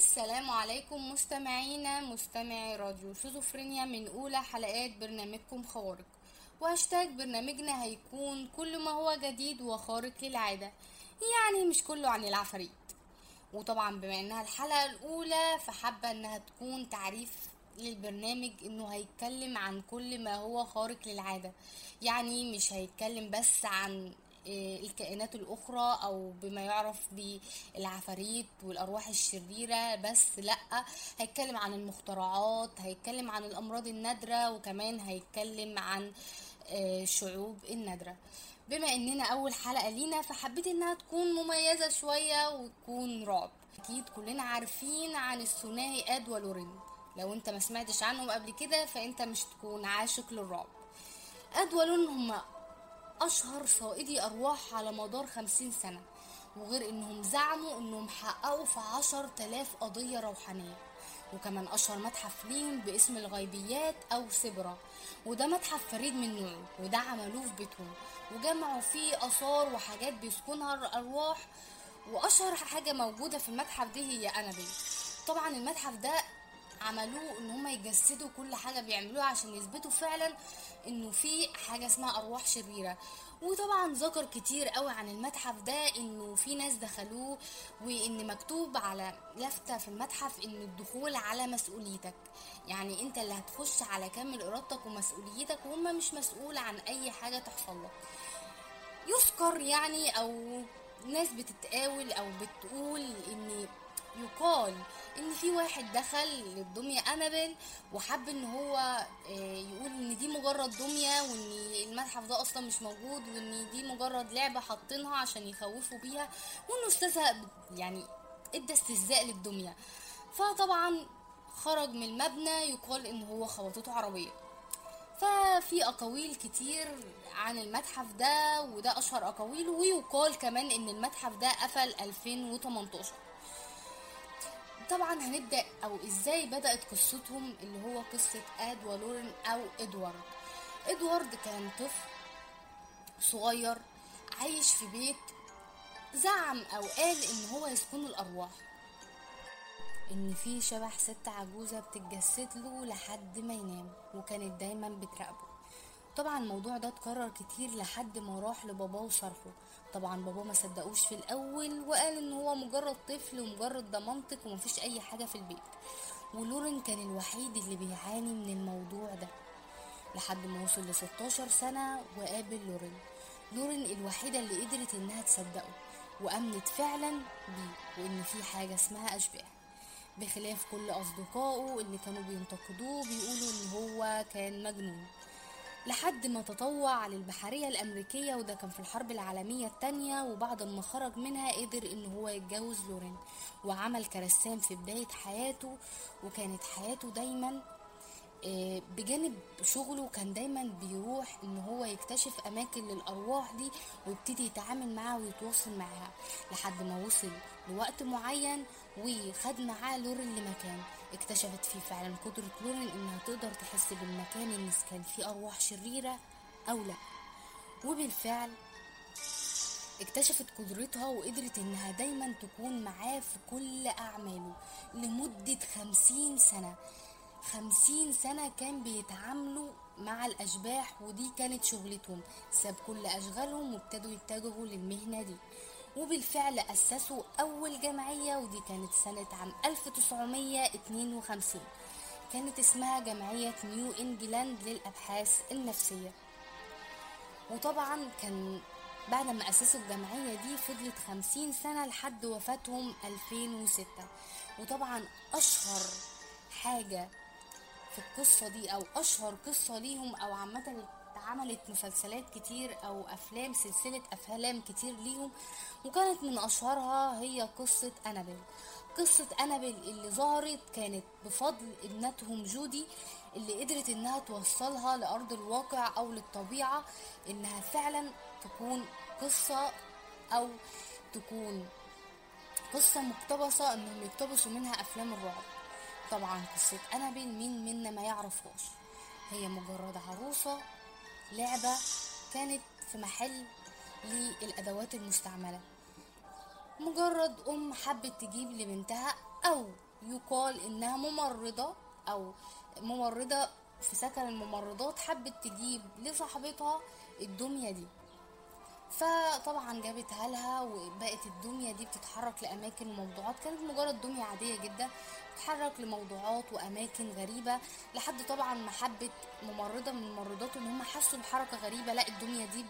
السلام عليكم مستمعينا مستمعي راديو شيزوفرينيا من أولى حلقات برنامجكم خوارق وهاشتاج برنامجنا هيكون كل ما هو جديد وخارق للعادة. يعني مش كله عن العفاريت. وطبعا بما إنها الحلقة الأولى فحابة إنها تكون تعريف للبرنامج إنه هيتكلم عن كل ما هو خارق للعادة. يعني مش هيتكلم بس عن الكائنات الأخرى أو بما يعرف بالعفاريت والأرواح الشريرة بس لأ هيتكلم عن المخترعات هيتكلم عن الأمراض النادرة وكمان هيتكلم عن آه، الشعوب النادرة. بما إننا أول حلقة لينا فحبيت إنها تكون مميزة شوية وتكون رعب. أكيد كلنا عارفين عن الثنائي اد ولورين لو أنت ما سمعتش عنهم قبل كده فأنت مش تكون عاشق للرعب. اد ولورين هما أشهر صائدي أرواح على مدار خمسين سنة وغير إنهم زعموا إنهم حققوا في عشر تلاف قضية روحانية. وكمان أشهر متحف ليهم باسم الغيبيات أو سبرة وده متحف فريد من نوعه وده عملوه في بيتهم. وجمعوا فيه آثار وحاجات بيسكنها الأرواح. وأشهر حاجة موجودة في المتحف دي هي أنابيل. طبعا المتحف ده عملوه إن هم يجسدوا كل حاجة بيعملوها عشان يثبتوا فعلا إنه في حاجة اسمها أرواح شريرة. وطبعا ذكر كتير قوي عن المتحف ده إنه في ناس دخلوه وإن مكتوب على لفتة في المتحف إن الدخول على مسؤوليتك. يعني أنت اللي هتخش على كامل إرادتك ومسؤوليتك وهم مش مسؤول عن أي حاجة تحصل لك. يذكر يعني أو ناس بتتقاول أو بتقول إن يقال إن في واحد دخل للدمية انابل وحب إن هو آه، يقول إن دي مجرد دمية وإن المتحف ده أصلا مش موجود وإن دي مجرد لعبة حاطينها عشان يخوفوا بيها وإنه استهزأ ب- يعني إدى استهزاء للدمية. فطبعا خرج من المبنى يقال إن هو خبطته عربية. ففي أقاويل كتير عن المتحف ده وده أشهر اقاويله ويقال كمان إن المتحف ده قفل 2018 طبعا هنبدأ أو إزاي بدأت قصتهم اللي هو قصة آد ولورين أو إدوارد. إدوارد كان طفل صغير عايش في بيت زعم أو قال إن هو يسكن الأرواح إن في شبح ست عجوزة بتتجسد له لحد ما ينام وكانت دايما بتراقبه. طبعا الموضوع ده اتكرر كتير لحد ما راح لباباه وصرحه طبعا باباه ما صدقوش في الأول وقال إن هو مجرد طفل ومجرد ده منطق ومفيش أي حاجة في البيت. ولورين كان الوحيد اللي بيعاني من الموضوع ده لحد ما وصل ل 16 سنة وقابل لورين لورين الوحيدة اللي قدرت إنها تصدقه وأمنت فعلا بيه وإن في حاجة اسمها أشباح. بخلاف كل أصدقائه اللي كانوا بينتقدوه بيقولوا إن هو كان مجنون. لحد ما تطوع للبحرية الأمريكية وده كان في الحرب العالمية التانية وبعد ما خرج منها قدر إن هو يتجوز لورين وعمل كرسام في بداية حياته وكانت حياته دايما بجانب شغله كان دايما بيروح إن هو يكتشف أماكن للأرواح دي ويبتدي يتعامل معاها ويتواصل معاها لحد ما وصل لوقت معين وخد معاه لورين لمكان اكتشفت فيه فعلا قدرة لورين إنها تقدر تحس بالمكان ان كان فيه أرواح شريرة أو لأ. وبالفعل اكتشفت قدرتها وقدرت إنها دايما تكون معاه في كل أعماله لمدة خمسين سنة. خمسين سنة كان بيتعاملوا مع الأشباح ودي كانت شغلتهم. ساب كل أشغالهم وابتدوا يتجهوا للمهنة دي. وبالفعل أسسوا أول جمعية ودي كانت سنة عام 1952 كانت اسمها جمعية نيو إنجلاند للأبحاث النفسية. وطبعا كان بعد ما أسسوا الجمعية دي فضلت خمسين سنة لحد وفاتهم 2006 وطبعا أشهر حاجة في القصة دي أو أشهر قصة ليهم أو عامة اتعملت مسلسلات كتير أو أفلام سلسلة أفلام كتير ليهم. وكانت من أشهرها هي قصة أنابل قصة أنابل اللي ظهرت كانت بفضل ابنتهم جودي اللي قدرت إنها توصلها لأرض الواقع أو للطبيعة إنها فعلا تكون قصة أو تكون قصة مقتبسة إنهم يقتبسوا منها أفلام الرعب. طبعا قصة أنابل مين منا ما يعرفهاش. هي مجرد عروسة لعبة كانت في محل للأدوات المستعملة. مجرد أم حبت تجيب لبنتها أو يقال إنها ممرضة أو ممرضة في سكن الممرضات حبت تجيب لصاحبتها الدمية دي. فطبعا جابتها لها وبقت الدمية دي بتتحرك لأماكن وموضوعات كانت مجرد دمية عادية جدا بتتحرك لموضوعات وأماكن غريبة لحد طبعا ما حبت ممرضة من الممرضات إن هم حسوا بحركة غريبة. لا الدمية دي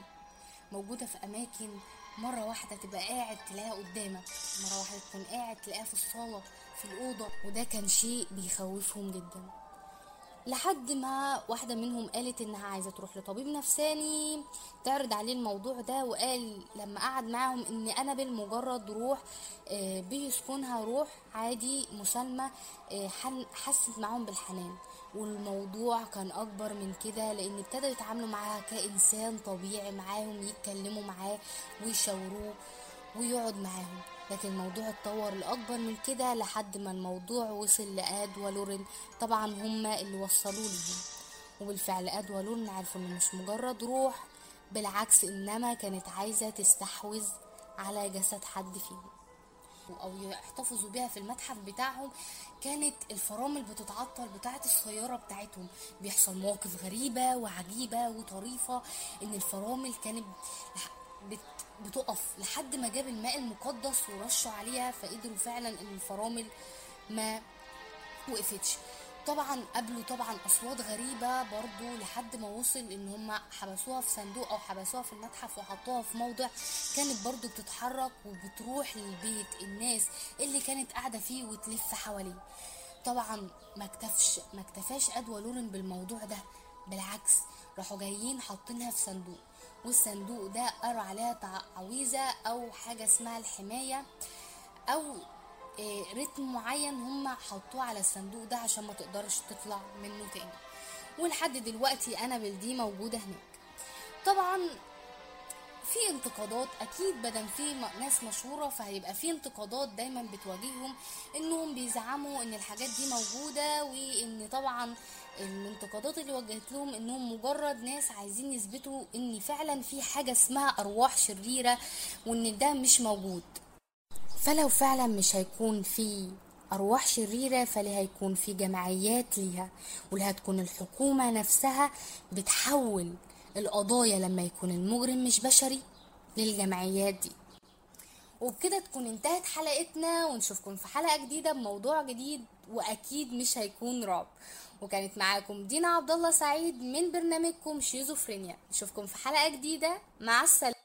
موجودة في أماكن مرة واحدة تبقى قاعد تلاقيها قدامك مرة واحدة تكون قاعد تلاقيها في الصالة في الأوضة. وده كان شيء بيخوفهم جدا. لحد ما واحدة منهم قالت إنها عايزة تروح لطبيب نفساني تعرض عليه الموضوع ده وقال لما قعد معاهم إن أنا بالمجرد روح آه، بيسكنها روح عادي مسالمة آه، حست معاهم بالحنان. والموضوع كان أكبر من كده لأن ابتدوا يتعاملوا معاها كإنسان طبيعي معاهم يتكلموا معاه ويشاوروه. ويقعد معاهم. لكن الموضوع اتطور لأكبر من كده لحد ما الموضوع وصل لآد ولورين طبعا هما اللي وصلوا لهم وبالفعل آد ولورين عرفوا إنه مش مجرد روح بالعكس إنما كانت عايزة تستحوذ على جسد حد فيهم. أو يحتفظوا بيها في المتحف بتاعهم. كانت الفرامل بتتعطل بتاعه السيارة بتاعتهم. بيحصل مواقف غريبة وعجيبة وطريفة إن الفرامل كانت بت بتقف لحد ما جاب الماء المقدس ورشوا عليها فقدروا فعلا إن الفرامل ما وقفتش. طبعا قابلوا طبعا أصوات غريبة برضو لحد ما وصل إن هم حبسوها في صندوق أو حبسوها في المتحف وحطوها في موضع كانت برضو بتتحرك وبتروح للبيت. الناس اللي كانت قاعدة فيه وتلف حواليه. طبعا ما اكتفش ما اكتفاش أدوى لورن بالموضوع ده. بالعكس راحوا جايين حاطينها في صندوق. والصندوق ده قروا عليها تعويذة أو حاجة اسمها الحماية أو إيه، رتم معين هم حطوه على الصندوق ده عشان ما تقدرش تطلع منه تاني. ولحد دلوقتي انابل دي موجودة هناك. طبعا في انتقادات أكيد بدل في ناس مشهورة فهيبقى في انتقادات دايما بتواجههم إنهم بيزعموا إن الحاجات دي موجودة وإن طبعا الانتقادات اللي وجهت لهم إنهم مجرد ناس عايزين يثبتوا إن فعلا في حاجة اسمها أرواح شريرة وإن ده مش موجود. فلو فعلا مش هيكون في أرواح شريرة فلي هيكون في جمعيات ليها واللي هتكون الحكومة نفسها بتحول القضايا لما يكون المجرم مش بشري للجمعيات دي. وبكده تكون انتهت حلقتنا ونشوفكم في حلقة جديدة بموضوع جديد وأكيد مش هيكون رعب. وكانت معاكم دينا عبد الله سعيد من برنامجكم شيزوفرينيا. نشوفكم في حلقة جديدة. مع السلامة.